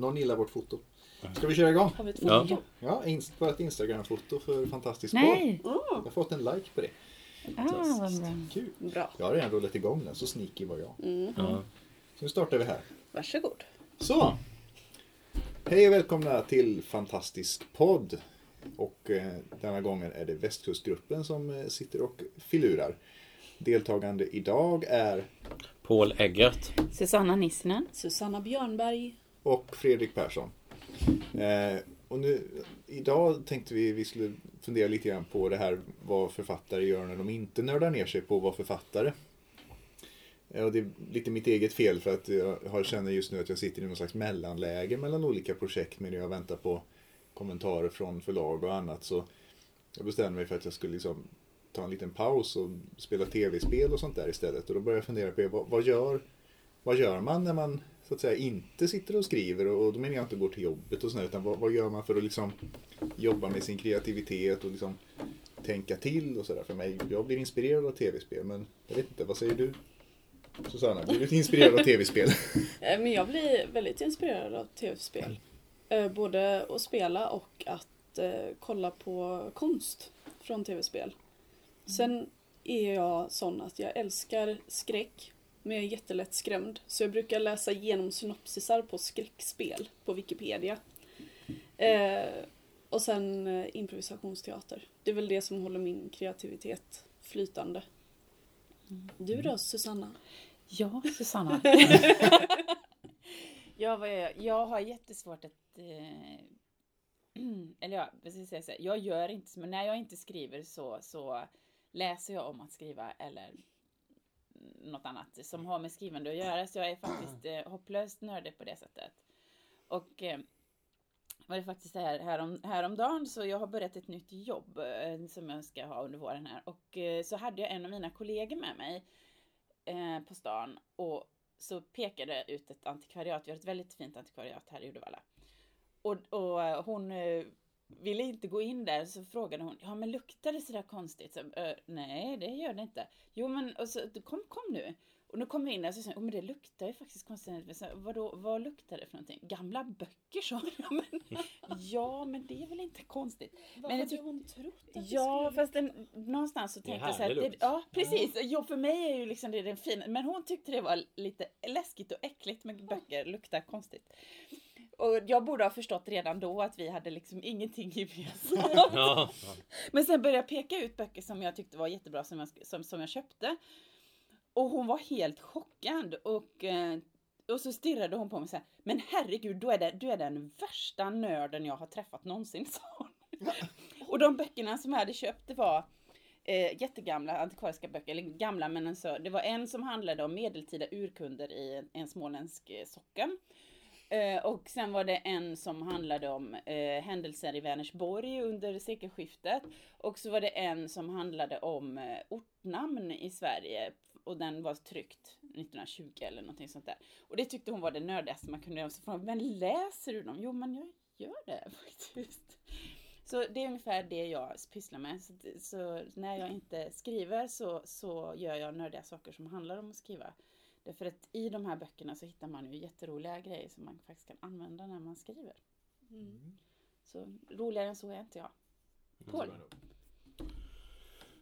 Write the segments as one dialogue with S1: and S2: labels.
S1: Någon gillar vårt foto. Ska vi köra igång?
S2: Har vi ett
S3: Ja.
S2: foto?
S1: Ja, inst- vårt Instagram-foto för Fantastisk
S4: Nej!
S1: podd. Jag har fått en like på det.
S4: Ah, vad bra.
S1: Kul.
S2: Bra.
S1: Jag har redan rullat igång den, så sneaky var jag.
S3: Ja.
S1: Så nu startar vi här.
S2: Varsågod.
S1: Så! Hej och välkomna till Fantastisk podd. Och eh, denna gången är det Västkustgruppen som eh, sitter och filurar. Deltagande idag är
S3: Paul Eggert.
S4: Susanna Nissinen.
S2: Susanna Björnberg
S1: och Fredrik Persson. Eh, och nu, idag tänkte vi vi skulle fundera lite grann på det här vad författare gör när de inte nördar ner sig på att vara författare. Eh, och det är lite mitt eget fel för att jag har, känner just nu att jag sitter i någon slags mellanläge mellan olika projekt medan jag väntar på kommentarer från förlag och annat. Så jag bestämde mig för att jag skulle liksom ta en liten paus och spela tv-spel och sånt där istället. Och då började jag fundera på vad, vad gör vad gör man när man så att säga inte sitter och skriver och, och då menar jag inte går till jobbet och sådär utan vad, vad gör man för att liksom jobba med sin kreativitet och liksom tänka till och sådär för mig. Jag blir inspirerad av tv-spel men jag vet inte, vad säger du? Susanna, blir du inspirerad av tv-spel?
S2: Eh, men jag blir väldigt inspirerad av tv-spel. Eh, både att spela och att eh, kolla på konst från tv-spel. Sen är jag sån att jag älskar skräck, men jag är jättelätt skrämd. Så jag brukar läsa igenom synopsisar på skräckspel på Wikipedia. Eh, och sen eh, improvisationsteater. Det är väl det som håller min kreativitet flytande. Du då, Susanna?
S4: Ja, Susanna. jag, var- jag har jättesvårt att... Eh, eller ja, vad ska jag säga så här, jag gör inte men när jag inte skriver så, så läser jag om att skriva eller något annat som har med skrivande att göra. Så jag är faktiskt eh, hopplöst nördig på det sättet. Och eh, var det faktiskt här härom, häromdagen så jag har börjat ett nytt jobb eh, som jag ska ha under våren här. Och eh, så hade jag en av mina kollegor med mig eh, på stan och så pekade jag ut ett antikvariat. Vi har ett väldigt fint antikvariat här i Uddevalla. Och, och eh, hon eh, ville inte gå in där så frågade hon, ja men luktar det sådär konstigt? Så, "Eh, nej det gör det inte. Jo men och så, kom, kom nu. Och nu kom vi in där och så sa "Oh, men det luktar ju faktiskt konstigt. Så, Vadå, vad luktar det för någonting? Gamla böcker sa hon. Men, ja men det är väl inte konstigt.
S2: Vad
S4: Men jag
S2: hade
S4: tyck-
S2: hon trott att
S4: Ja, fast den, någonstans så tänkte jag så här, det, ja precis, ja för mig är ju liksom det den fina, men hon tyckte det var lite läskigt och äckligt med böcker, luktar konstigt. Och jag borde ha förstått redan då att vi hade liksom ingenting gemensamt.
S3: Ja.
S4: Men sen började jag peka ut böcker som jag tyckte var jättebra som jag, som, som jag köpte. Och hon var helt chockad och, eh, och så stirrade hon på mig så här. Men herregud, du är, den, du är den värsta nörden jag har träffat någonsin, sa hon. Och de böckerna som jag hade köpt, det var eh, jättegamla antikvariska böcker, eller gamla men alltså, det var en som handlade om medeltida urkunder i en, en småländsk eh, socken. Eh, och sen var det en som handlade om eh, händelser i Vänersborg under sekelskiftet. Och så var det en som handlade om eh, ortnamn i Sverige. Och den var tryckt 1920 eller någonting sånt där. Och det tyckte hon var det nördigaste man kunde göra. Så frågade, men läser du dem? Jo, men jag gör det faktiskt. Så det är ungefär det jag pysslar med. Så, så när jag inte skriver så, så gör jag nördiga saker som handlar om att skriva. Därför att i de här böckerna så hittar man ju jätteroliga grejer som man faktiskt kan använda när man skriver.
S2: Mm.
S4: Så roligare än så är inte jag. Paul?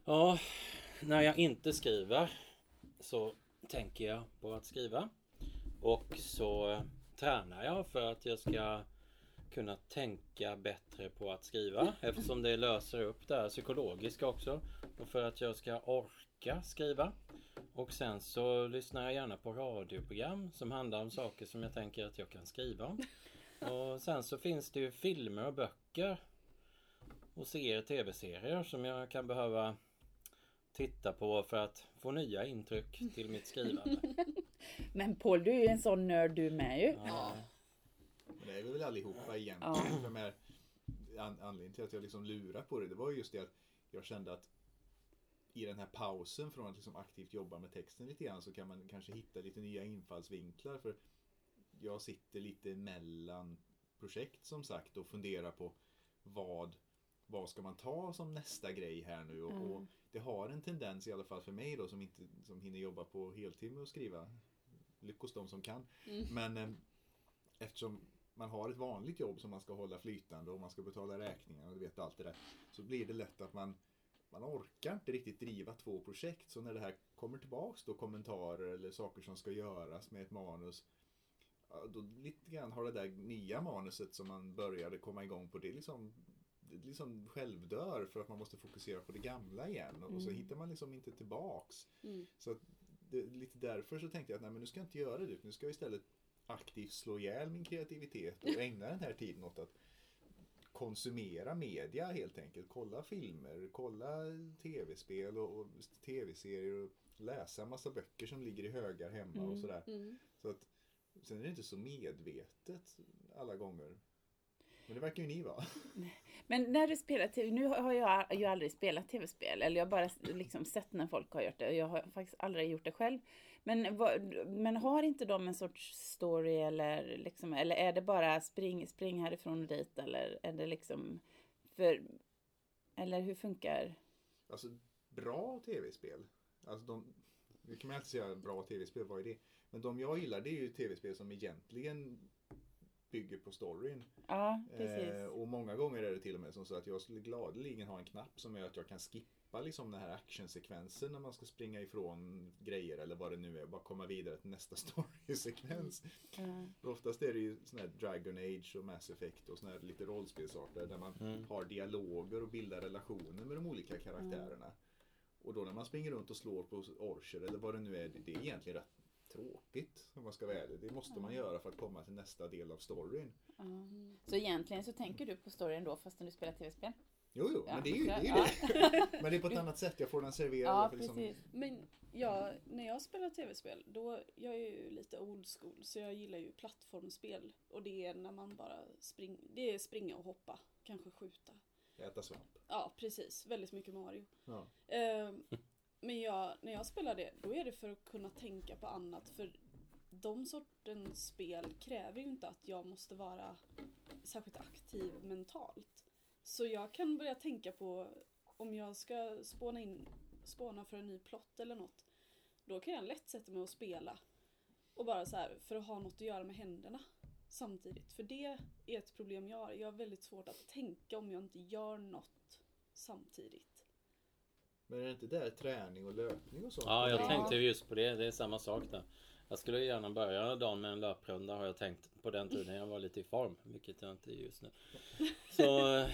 S3: ja, när jag inte skriver så tänker jag på att skriva. Och så tränar jag för att jag ska kunna tänka bättre på att skriva eftersom det löser upp det här psykologiska också. Och för att jag ska orka skriva. Och sen så lyssnar jag gärna på radioprogram som handlar om saker som jag tänker att jag kan skriva om. Och sen så finns det ju filmer och böcker och serier, tv-serier som jag kan behöva titta på för att få nya intryck till mitt skrivande.
S4: Men Paul, du är ju en sån nörd du med ju.
S3: Ja.
S1: Men det är vi väl allihopa egentligen. An, anledningen till att jag liksom lurar på det, det var ju just det att jag kände att i den här pausen från att liksom aktivt jobba med texten lite grann så kan man kanske hitta lite nya infallsvinklar. För jag sitter lite mellan projekt som sagt och funderar på vad, vad ska man ta som nästa grej här nu? Och, och det har en tendens i alla fall för mig då som inte som hinner jobba på heltid med att skriva. Lyckos de som kan. Men eh, eftersom man har ett vanligt jobb som man ska hålla flytande och man ska betala räkningar och du vet allt det där. Så blir det lätt att man, man orkar inte riktigt driva två projekt. Så när det här kommer tillbaks då kommentarer eller saker som ska göras med ett manus. Då lite grann har det där nya manuset som man började komma igång på det liksom det liksom självdör för att man måste fokusera på det gamla igen och så hittar man liksom inte tillbaks.
S2: Mm.
S1: Så att det, lite därför så tänkte jag att nej, men nu ska jag inte göra det. Nu ska jag istället aktivt slå ihjäl min kreativitet och ägna den här tiden åt att konsumera media helt enkelt. Kolla filmer, kolla tv-spel och, och tv-serier och läsa massa böcker som ligger i högar hemma och sådär.
S2: Mm.
S1: Så att, sen är det inte så medvetet alla gånger. Men det verkar ju ni vara.
S4: Men när du spelar tv, nu har jag ju aldrig spelat tv-spel, eller jag har bara liksom sett när folk har gjort det. Jag har faktiskt aldrig gjort det själv. Men, men har inte de en sorts story eller liksom, eller är det bara spring, spring härifrån och dit eller är det liksom, för, eller hur funkar?
S1: Alltså bra tv-spel. Alltså de, nu kan man alltid säga bra tv-spel, vad är det? Men de jag gillar det är ju tv-spel som egentligen bygger på storyn.
S4: Ja, precis.
S1: Eh, och många gånger är det till och med som så att jag skulle gladeligen ha en knapp som gör att jag kan skippa liksom den här actionsekvensen när man ska springa ifrån grejer eller vad det nu är. Bara komma vidare till nästa storysekvens.
S4: Ja.
S1: För Oftast är det ju sån här Dragon Age och Mass Effect och sån här lite rollspelsarter där man har dialoger och bildar relationer med de olika karaktärerna. Och då när man springer runt och slår på orcher eller vad det nu är, det, det är egentligen rätt tråkigt om man ska vara ärlig. Det måste man göra för att komma till nästa del av storyn.
S4: Så egentligen så tänker du på storyn då fastän du spelar tv-spel?
S1: Jo, jo,
S4: Ja,
S1: men det är ju det. Är
S4: ja.
S1: det. men det är på ett annat sätt. Jag får den serverad.
S4: Ja,
S1: liksom.
S2: Men ja, när jag spelar tv-spel, då, jag är ju lite old school, så jag gillar ju plattformsspel. Och det är när man bara spring, det är springa och hoppa, kanske skjuta.
S1: Äta svamp.
S2: Ja, precis. Väldigt mycket Mario.
S1: Ja.
S2: Ehm, men jag, när jag spelar det, då är det för att kunna tänka på annat. För de sortens spel kräver ju inte att jag måste vara särskilt aktiv mentalt. Så jag kan börja tänka på om jag ska spåna in, spåna för en ny plott eller något. Då kan jag lätt sätta mig och spela. Och bara så här, för att ha något att göra med händerna samtidigt. För det är ett problem jag har. Jag har väldigt svårt att tänka om jag inte gör något samtidigt.
S1: Men är det inte där träning och löpning och sånt?
S3: Ja, jag
S2: Ja.
S3: tänkte just på det. Det är samma sak där. Jag skulle gärna börja dagen med en löprunda har jag tänkt på den tiden jag var lite i form, vilket jag inte är just nu. Så,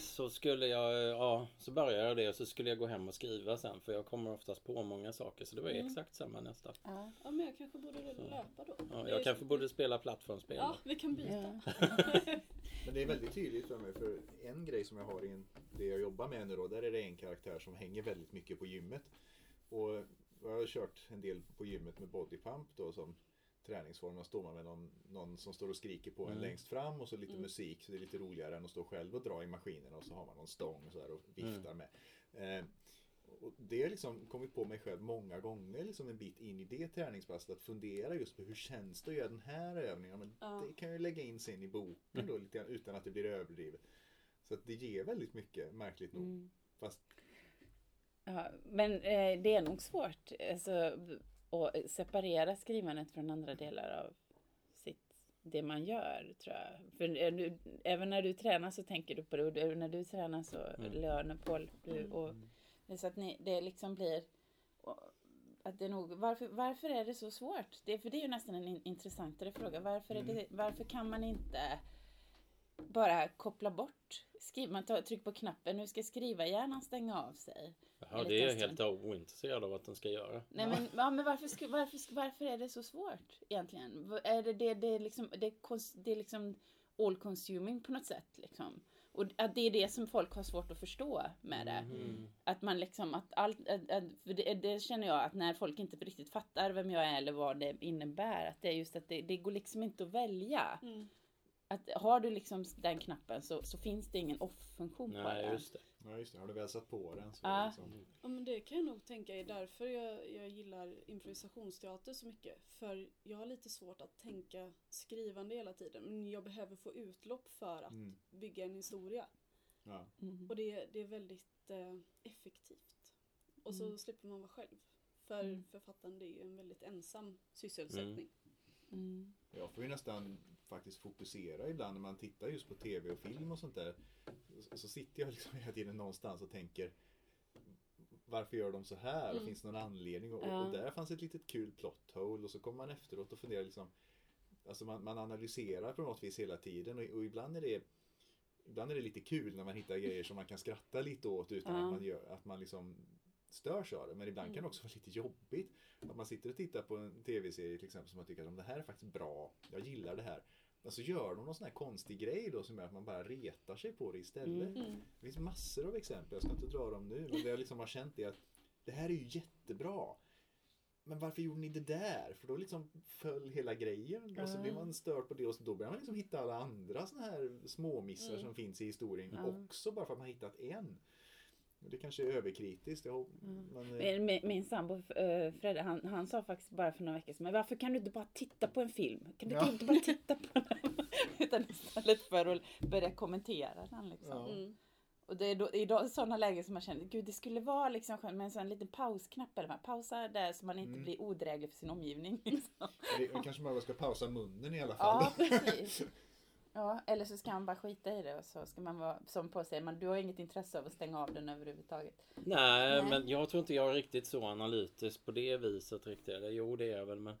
S3: så skulle jag, ja, så började jag det och så skulle jag gå hem och skriva sen för jag kommer oftast på många saker så det var ju exakt samma nästan.
S4: Ja.
S2: Ja men jag kanske borde löpa då.
S3: Ja, jag kanske borde spela plattformsspel.
S2: Ja, vi kan byta.
S1: Men det är väldigt tydligt för mig för en grej som jag har i det jag jobbar med nu då, där är det en karaktär som hänger väldigt mycket på gymmet. Och jag har kört en del på gymmet med bodypump då som träningsform. Då står man med någon, någon som står och skriker på en längst fram och så lite musik så det är lite roligare än att stå själv och dra i maskinen och så har man någon stång och, så och viftar med. Eh, och det har liksom kommit på mig själv många gånger liksom en bit in i det träningspasset att fundera just på hur känns det att göra den här övningen? Men
S2: Ja.
S1: Det kan jag lägga in sen i boken då lite grann, utan att det blir överdrivet. Så att det ger väldigt mycket, märkligt nog. Fast
S4: Ja, men eh, det är nog svårt alltså, att separera skrivandet från andra delar av sitt, det man gör, tror jag. För du, även när du tränar så tänker du på det och när du tränar så, Leon och Paul, du, och, så att ni, det liksom blir att det nog, varför, varför är det så svårt? Det, för det är ju nästan en in, intressantare fråga. Varför, är det, varför kan man inte bara koppla bort? Skriv, man tar, trycker på knappen, nu ska skrivarhjärnan stänga av sig.
S3: Ja,
S4: En
S3: det är jag helt ointresserad av att den ska göra.
S4: Nej men, ja, men varför, varför, varför är det så svårt egentligen? Är det det, det, liksom, det, det är liksom all consuming på något sätt liksom? Och att det är det som folk har svårt att förstå med det.
S3: Mm.
S4: Att man liksom, att allt, det, det känner jag att när folk inte riktigt fattar vem jag är eller vad det innebär, att det är just att det, det går liksom inte att välja.
S2: Mm.
S4: Att har du liksom den knappen så, så finns det ingen off-funktion på
S3: Nej,
S4: den.
S3: just det.
S1: Ja just det, har du väl satt på den så
S4: Ja.
S1: liksom,
S2: Ja men det kan jag nog tänka är därför jag, jag gillar improvisationsteater så mycket. För jag har lite svårt att tänka skrivande hela tiden. Men jag behöver få utlopp för att
S1: Mm.
S2: bygga en historia.
S1: ja.
S4: Mm.
S2: Och det, det är väldigt eh, effektivt. Och så
S4: Mm.
S2: slipper man vara själv. För
S4: Mm.
S2: författaren det är ju en väldigt ensam sysselsättning.
S4: Mm.
S1: Jag får ju nästan faktiskt fokusera ibland när man tittar just på tv och film och sånt där. Så, sitter jag liksom hela tiden någonstans och tänker varför gör de så här?
S2: Mm.
S1: finns det någon anledning? Och,
S4: Ja.
S1: och där fanns ett litet kul plot hole och så kommer man efteråt och funderar liksom Alltså man, man analyserar på något vis hela tiden och, och ibland är det Ibland är det lite kul när man hittar grejer som man kan skratta lite åt utan
S4: Ja.
S1: att man gör, att man liksom störs av det. Men ibland kan
S2: Mm.
S1: det också vara lite jobbigt. Att man sitter och tittar på en tv-serie till exempel som man tycker att det här är faktiskt bra. Jag gillar det här. Och så gör de någon sån här konstig grej då som gör att man bara retar sig på det istället.
S4: Mm.
S2: Mm.
S1: Det finns massor av exempel, jag ska inte dra dem nu. Men det jag liksom har känt är att det här är ju jättebra. Men varför gjorde ni det där? För då liksom föll hela grejen. Och så blir man störd på det och så då börjar man liksom hitta alla andra såna här småmissar
S2: Mm.
S1: som finns i historien
S4: Ja.
S1: också bara för att man hittat en. Det kanske är överkritiskt. Jag, men, eh,
S4: Min, min, min sambo uh, Fredde, han, han sa faktiskt bara för några veckor sedan, men varför kan du inte bara titta på en film? Kan du
S1: Ja.
S4: inte bara titta på den? Utan istället för att börja kommentera den liksom.
S1: Ja.
S2: Mm.
S4: Och det är då, i sådana lägen som man känner, gud det skulle vara liksom skönt med en sån liten pausknapp eller vad, pausa där så man inte
S1: Mm.
S4: blir odräglig för sin omgivning. Liksom.
S1: det, det kanske man bara ska pausa munnen i alla fall.
S4: Ja, precis. Ja, eller så ska man bara skita i det och så ska man vara som på sig, man, du har inget intresse av att stänga av den överhuvudtaget.
S3: Nej,
S4: Nej.
S3: men jag tror inte jag är riktigt så analytisk på det viset riktigt. Eller jo, det är jag väl, men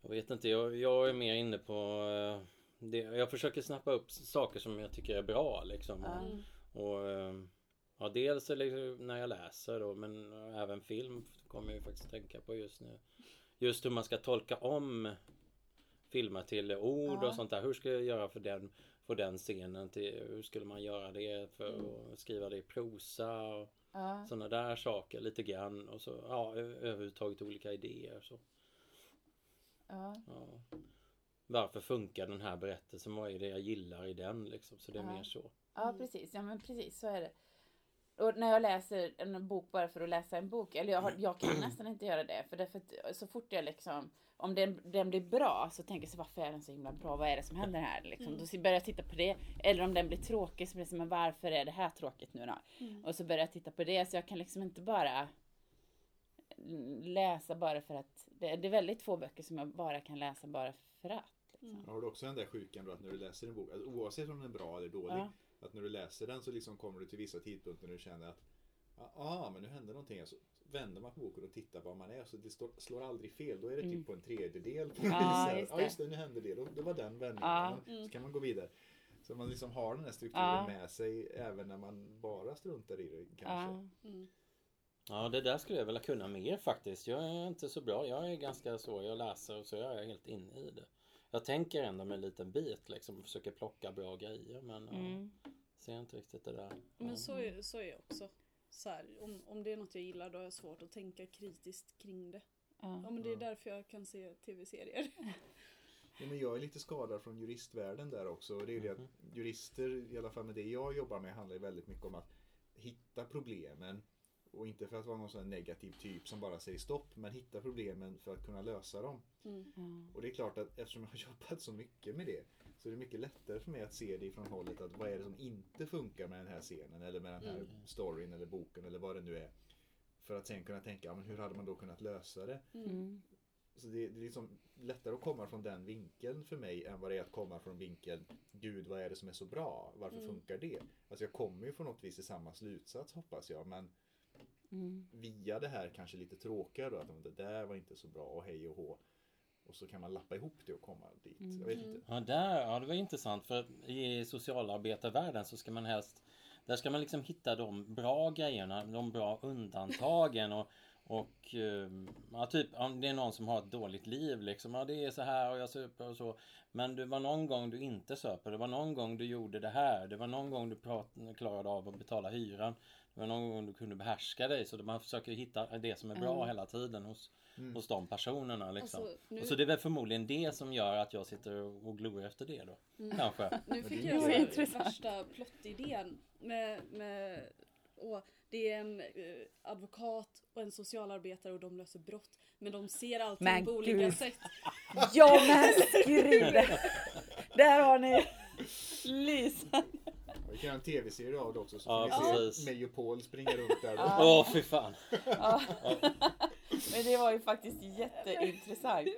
S3: jag vet inte. Jag, jag är mer inne på eh, det. Jag försöker snappa upp saker som jag tycker är bra liksom.
S2: Mm.
S3: Och eh, ja, dels när jag läser då, men även film kommer jag ju faktiskt tänka på just nu. Just hur man ska tolka om filmer till ord
S4: Ja.
S3: och sånt där. Hur ska jag göra för den, för den scenen? Till, hur skulle man göra det för att skriva det i prosa? Och,
S4: Ja,
S3: sådana där saker lite grann och så ja överhuvudtaget olika idéer så.
S4: ja,
S3: Ja. Varför funkar den här berättelsen? Vad är det jag gillar i den liksom? Så det är mer så.
S4: ja, precis. Ja, men precis så är det. Och när jag läser en bok bara för att läsa en bok, eller jag, har, jag kan nästan inte göra det, för därför att så fort jag liksom, om den, den blir bra så tänker jag så varför är den så himla bra? Vad är det som händer här? Liksom. Då börjar jag titta på det. Eller om den blir tråkig så blir det så, men varför är det här tråkigt nu då?
S2: Mm.
S4: Och så börjar jag titta på det, så jag kan liksom inte bara läsa bara för att, det, det är väldigt få böcker som jag bara kan läsa bara för att. Liksom.
S1: Har du också den där sjukan då att när du läser en bok, alltså, oavsett om den är bra eller dålig,
S4: Ja.
S1: Att när du läser den så liksom kommer du till vissa tidpunkter när du känner att Ja, ah, men nu händer någonting. Så vänder man på boken och tittar var man är. Så det står, slår aldrig fel. Då är det typ på en tredjedel. På
S4: Mm. Ja, just
S1: ja,
S4: det.
S1: just det. Nu hände det. Då, det var den vändningen.
S4: Ja.
S1: Men Så kan man gå vidare. Så man liksom har den här strukturen
S4: Ja.
S1: med sig även när man bara struntar i det kanske.
S4: Ja.
S2: Mm.
S3: Ja det där skulle jag vilja kunna mer faktiskt. Jag är inte så bra. Jag är ganska så. Jag läser och så är jag helt inne i det. Jag tänker ändå med en liten bit liksom. och Försöker plocka bra grejer men ja,
S4: Mm.
S3: ser inte riktigt det där. Ja.
S2: Men så är, så är jag också. Så här, om, om det är något jag gillar då har jag svårt att tänka kritiskt kring det. Ja
S4: Ja.
S2: men det är därför jag kan se tv-serier.
S1: Ja, men jag är lite skadad från juristvärlden där också. Och det är det att jurister, i alla fall med det jag jobbar med, handlar ju väldigt mycket om att hitta problemen. Och inte för att vara någon sån här negativ typ som bara säger stopp, men hitta problemen för att kunna lösa dem.
S2: Mm.
S1: Och det är klart att eftersom jag har jobbat så mycket med det så är det mycket lättare för mig att se det ifrån hållet att vad är det som inte funkar med den här scenen eller med den här
S2: Mm.
S1: storyn eller boken eller vad det nu är. För att sen kunna tänka, ja, men hur hade man då kunnat lösa det?
S4: Mm.
S1: Så det, det är liksom lättare att komma från den vinkeln för mig än vad det är att komma från vinkeln Gud vad är det som är så bra? Varför
S2: Mm.
S1: funkar det? Alltså jag kommer ju på något vis i samma slutsats hoppas jag men
S4: Mm.
S1: via det här kanske lite tråkiga då att det där var inte så bra och hej och hå. Och så kan man lappa ihop det och komma dit. Jag vet inte.
S3: Ja, där, ja, det var intressant för i socialarbetarvärlden så ska man helst där ska man liksom hitta de bra grejerna, de bra undantagen och, Och eh, ja, typ om det är någon som har ett dåligt liv liksom. Ja det är så här och jag super och så. Men det var någon gång du inte söper. Det var någon gång du gjorde det här. Det var någon gång du prat, klarade av att betala hyran. Var någon gång du kunde behärska dig. Så man försöker hitta det som är bra hela tiden hos, hos de personerna. Liksom.
S2: Alltså, nu-
S3: och så det är väl förmodligen det som gör att jag sitter och glor efter det då. Kanske.
S2: Nu fick jag så här värsta plottidén med, med och det är en eh, advokat och en socialarbetare och de löser brott. Men de ser allting
S4: Men
S2: på olika
S4: gud.
S2: sätt.
S4: Ja men skriv! Där har ni Lisa.
S1: Vi kan göra en tv-serie av det också så
S3: Ja,
S1: får vi
S3: precis.
S1: se mig och Paul springa runt där.
S3: Åh fy fan.
S4: Men det var ju faktiskt jätteintressant.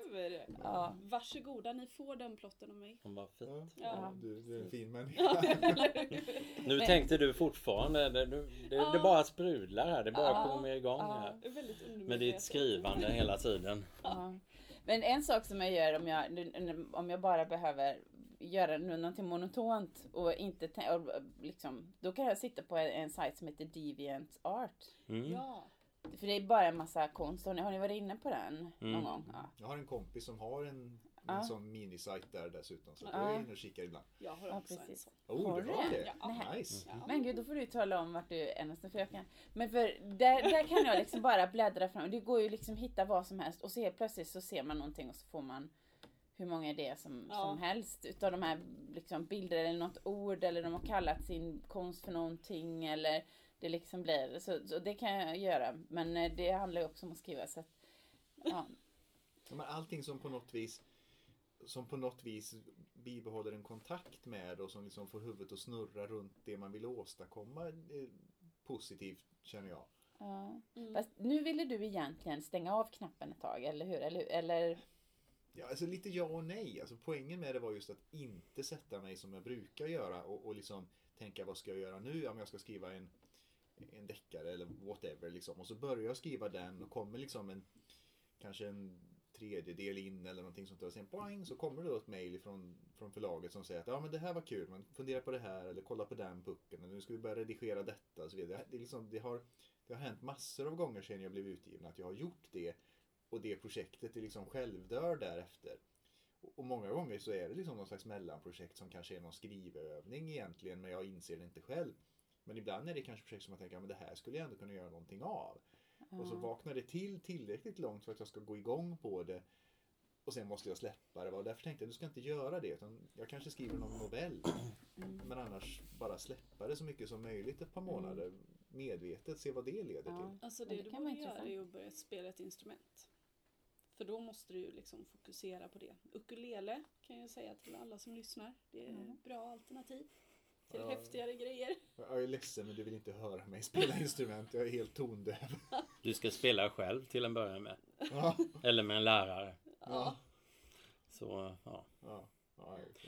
S4: Ja.
S2: Varsågoda, ni får den plotten av mig.
S3: Hon bara, fint.
S1: Ja,
S2: Ja.
S1: du, du är en fin människa.
S3: Nu tänkte du fortfarande, det, det, det, det bara sprudlar här. Det bara kommer igång här.
S2: Det är väldigt
S3: Med ditt skrivande hela tiden.
S4: Men en sak som jag gör om jag, om jag bara behöver göra någonting monotont och inte och liksom, då kan jag sitta på en, en sajt som heter Deviant Art.
S3: Mm.
S2: Ja.
S4: För det är bara en massa konst. Har ni, har ni varit inne på den någon
S3: Mm.
S4: gång? Ja.
S1: Jag har en kompis som har en,
S4: Ja.
S1: en sån minisajt där dessutom. Så
S4: Ja.
S1: jag är inne och kikar ibland.
S2: Jag har
S4: Ja,
S2: också en
S4: precis.
S2: sån.
S1: Oh,
S4: Har
S1: du har
S4: det?
S1: det?
S2: Ja.
S1: Nice.
S2: Ja.
S4: Men gud, då får du tala om vart du är. För jag kan... Men för där, där kan jag liksom bara bläddra fram. Det går ju liksom hitta vad som helst och så helt plötsligt så ser man någonting och så får man hur många idéer som,
S2: Ja.
S4: som helst utav de här liksom, bilder eller något ord eller de har kallat sin konst för någonting eller det liksom blir så, så det kan jag göra. Men eh, det handlar ju också om att skriva så att, ja.
S1: Ja, men allting som på något vis som på något vis bibehåller en kontakt med och som liksom får huvudet att snurra runt det man vill åstadkomma är positivt känner jag.
S4: ja.
S2: Mm.
S4: Fast nu ville du egentligen stänga av knappen ett tag, eller hur? Eller, eller
S1: Ja, alltså lite ja och nej. Alltså poängen med det var just att inte sätta mig som jag brukar göra och, och liksom tänka vad ska jag göra nu? Om jag ska skriva en, en deckare eller whatever liksom. Och så börjar jag skriva den och kommer liksom en kanske en tredjedel in eller någonting sånt där. Och sen boing, så kommer det då ett mail från, från förlaget som säger att ja men det här var kul, men fundera på det här eller kolla på den pucken eller nu ska vi börja redigera detta och så vidare. Det, är liksom, det, har, det har hänt massor av gånger sedan jag blev utgiven att jag har gjort det och det projektet är liksom självdör därefter. Och många gånger så är det liksom någon slags mellanprojekt som kanske är någon skrivövning egentligen men jag inser det inte själv. Men ibland är det kanske projekt som jag tänker, men det här skulle jag ändå kunna göra någonting av. Och så vaknar det till tillräckligt långt för att jag ska gå igång på det. Och sen måste jag släppa det. Och därför tänkte jag, du ska inte göra det. Utan jag kanske skriver någon novell. Men annars bara släppa det så mycket som möjligt ett par månader. Medvetet, se vad det leder
S4: Ja.
S1: till.
S2: Alltså det,
S4: det
S2: du borde göra är att börja spela ett instrument. För då måste du ju liksom fokusera på det. Ukulele kan jag säga till alla som lyssnar. Det är ett bra alternativ till
S1: Ja.
S2: häftigare grejer.
S1: Jag är ledsen men du vill inte höra mig spela instrument. Jag är helt tondöv.
S3: Du ska spela själv till en början med.
S1: Ja.
S3: Eller med en lärare.
S1: Ja.
S3: Så, ja.
S1: Ja.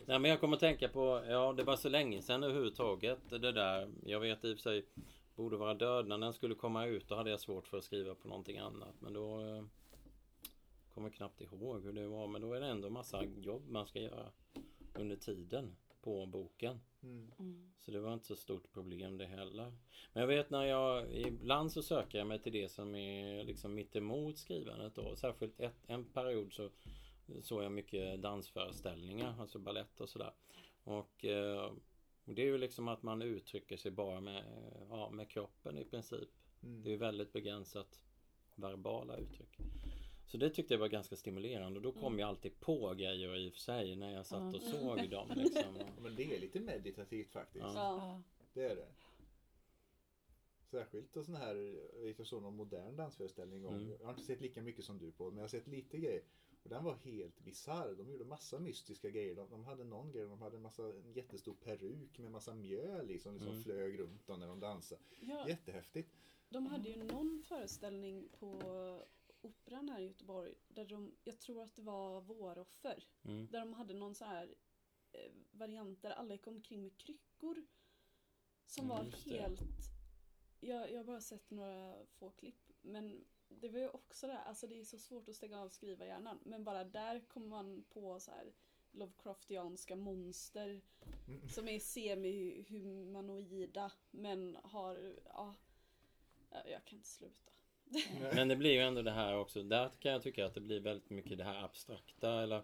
S3: Nej men jag kommer att tänka på, ja det var så länge sedan överhuvudtaget det där. Jag vet i och för sig, borde vara död när den skulle komma ut. Då hade jag svårt för att skriva på någonting annat. Men då eh, kommer knappt ihåg hur det var. Men då är det ändå massa jobb man ska göra under tiden på boken.
S1: Mm.
S3: Så det var inte så stort problem det heller. Men jag vet när jag ibland så söker jag mig till det som är liksom mitt emot skrivandet då. Särskilt ett, en period så såg jag mycket dansföreställningar, alltså ballett och sådär. Och eh, det är ju liksom att man uttrycker sig bara med, ja, med kroppen i princip.
S1: Mm.
S3: Det är ju väldigt begränsat verbala uttryck. Så det tyckte jag var ganska stimulerande och då kom jag alltid på grejer i och för sig när jag satt och såg dem. Liksom.
S1: Men det är lite meditativt faktiskt.
S3: Ja.
S2: Ja.
S1: Det är det. Särskilt och sån här, jag såg någon modern dansföreställning gång.
S3: Mm.
S1: Jag har inte sett lika mycket som du på men jag har sett lite grejer. Och den var helt bisarr. De gjorde massa mystiska grejer. De, de hade någon grej, de hade en, massa, en jättestor peruk med massa mjöl i som liksom
S3: Mm.
S1: flög runt dem när de dansade.
S2: Ja,
S1: Jättehäftigt.
S2: de hade ju någon föreställning på Operan här i Göteborg. Där de, jag tror att det var Våroffer.
S3: Mm.
S2: Där de hade någon så här eh, variant där alla gick omkring med kryckor. Som
S3: Mm,
S2: var helt... Jag, jag har bara sett några få klipp. Men det var ju också det, alltså det är så svårt att stänga av skriva hjärnan. Men bara där kommer man på så här Lovecraftianska monster
S1: Mm.
S2: som är semi-humanoida men har, ja, jag kan inte sluta.
S3: Men det blir ju ändå det här också. Där kan jag tycka att det blir väldigt mycket det här abstrakta. Eller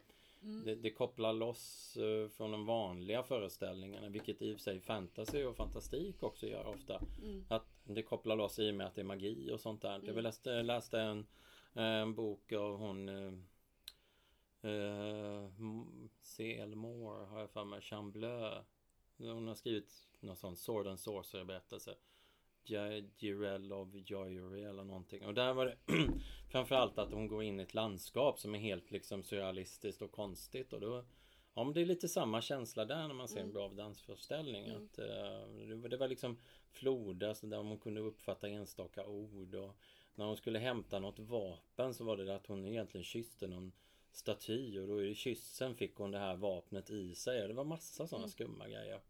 S3: det, det kopplar loss eh, från de vanliga föreställningarna. Vilket i och för sig fantasy och fantastik också gör ofta. Att det kopplar loss i och med att det är magi och sånt där. Jag läste, läste en, en bok av hon eh, eh, C.L. Moore har jag för mig, Chambleu. Hon har skrivit någon sån Sword and Sorcerer berättelse. Jirel of Joyery eller någonting. Och där var det framförallt att hon går in i ett landskap som är helt liksom surrealistiskt och konstigt. Och då, ja men det är lite samma känsla där när man ser en bra dansföreställning. Att, eh, det, var- liksom floder så där man kunde uppfatta enstaka ord. Och när hon skulle hämta något vapen så var det att hon egentligen kysste någon staty och då i kyssen fick hon det här vapnet i sig. Det var massa sådana skumma grejer.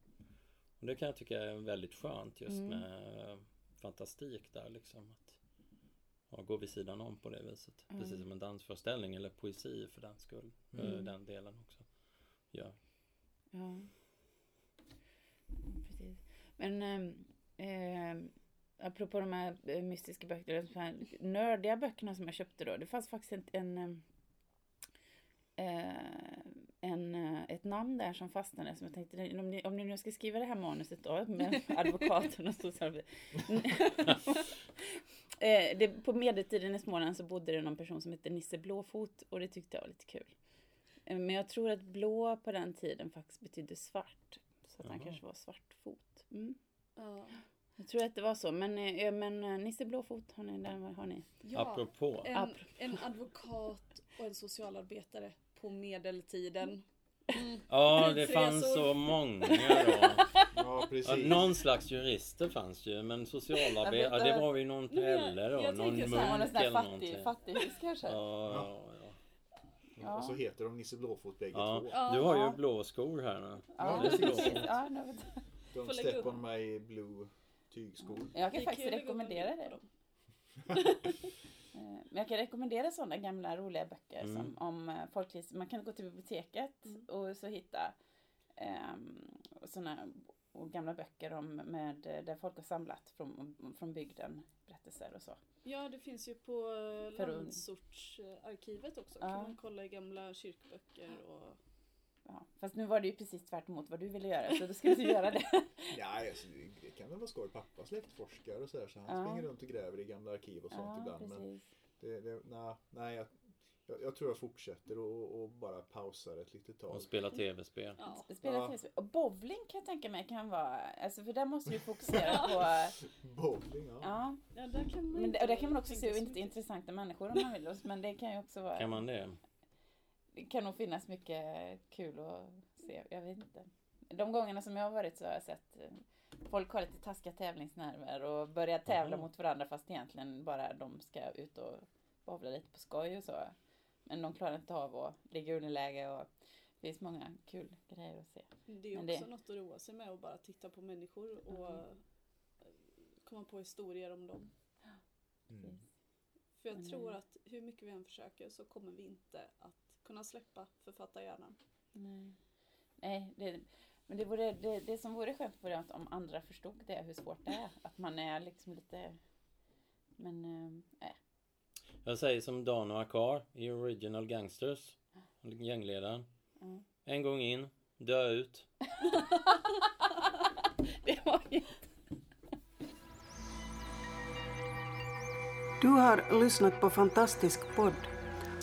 S3: Och det kan jag tycka är väldigt skönt just med eh, fantastik där liksom. Att ja, gå vid sidan om på det viset. Precis som en dansföreställning eller poesi för den skull. eh, Den delen också. Ja.
S4: Ja. Precis. Men ehm, ehm, apropå de här eh, mystiska böckerna, de här nördiga böckerna som jag köpte då. Det fanns faktiskt en, en, ehm, eh, en, eh, ett namn där som fastnade som jag tänkte, om ni, om ni nu ska skriva det här manuset då med advokaten och social... eh, det, på medeltiden i Småland så bodde det någon person som hette Nisse Blåfot och det tyckte jag var lite kul. Eh, Men jag tror att blå på den tiden faktiskt betydde svart. Så att han
S3: Jaha.
S4: kanske var svartfot. Mm.
S2: Ja.
S4: Jag tror att det var så. Men, ja, men Nisse Blåfot, har ni, där har ni.
S2: Ja,
S3: Apropå.
S2: en,
S4: Apropå.
S2: en advokat och en socialarbetare på medeltiden.
S3: Ja, det fanns så många då.
S1: Ja, precis.
S3: Ja, någon slags jurister fanns ju, men socialarbetare, ja, det
S4: eh,
S3: var ju någon pelle då.
S2: jag
S3: Någon
S2: så
S3: munk
S4: där
S3: eller
S4: fattig,
S3: någonting.
S4: fattighus kanske.
S3: Ja, ja, ja.
S1: Och så heter de Nisse Blåfot bägge
S3: ja.
S1: två.
S3: Du har ju blå skor här nu.
S4: Ja,
S3: det är blå.
S4: precis. Ja.
S1: De Step on my blue tygskor.
S4: jag kan faktiskt rekommendera det. Eh, Men jag kan rekommendera sådana gamla roliga böcker
S3: Mm.
S4: som om eh, folklivs... Man kan gå till biblioteket
S2: Mm.
S4: och så hitta um, sådana gamla böcker om med, eh, där folk har samlat från, från bygden, berättelser och så.
S2: Ja, det finns ju på landsortsarkivet också.
S4: Ja.
S2: Kan man kolla i gamla kyrkböcker och...
S4: Ja. Fast nu var det ju precis tvärt emot vad du ville göra så då ska du göra det.
S1: Ja, alltså, det- kan väl vara skoj. Pappa släktforskare och sådär så han
S4: Ja.
S1: springer runt och gräver i gamla arkiv och sånt
S4: Ja,
S1: ibland. Men det, det, nej, nej jag, jag, jag tror jag fortsätter och, och bara pausar ett litet tag.
S3: Och spela tv-spel.
S2: Ja.
S4: Spela
S1: Ja.
S4: tv-spel. Och bowling kan jag tänka mig kan vara, alltså för där måste du fokusera på,
S1: Bowling, ja.
S4: ja.
S2: Ja, där kan man
S4: Men, och där kan man också se intressanta människor om man vill. Men det kan ju också vara,
S3: Kan man det?
S4: Det kan nog finnas mycket kul att se. Jag vet inte. De gångerna som jag har varit så har jag sett eh, folk har lite taskiga tävlingsnerver och börjar tävla
S3: Jaha.
S4: mot varandra fast egentligen bara de ska ut och bowla lite på skoj och så. Men de klarar inte av att ligga i underläge och det finns många kul grejer att se.
S2: Det är
S4: Men
S2: också
S4: det-
S2: något att roa sig med och bara titta på människor och
S4: Mm.
S2: eh, komma på historier om dem.
S1: Mm.
S2: För jag tror
S4: eh,
S2: att hur mycket vi än försöker så kommer vi inte att kunna släppa författarhjärnan.
S4: Nej, Nej det, men det, vore, det, det som vore skönt vore att om andra förstod det, hur svårt det är. Att man är liksom lite... Men, eh, nej.
S3: Jag säger som Dan och Akar i Original Gangsters. Gängledaren.
S4: Ja.
S3: En gång in, dö ut.
S4: det var ju...
S5: Du har lyssnat på Fantastisk podd.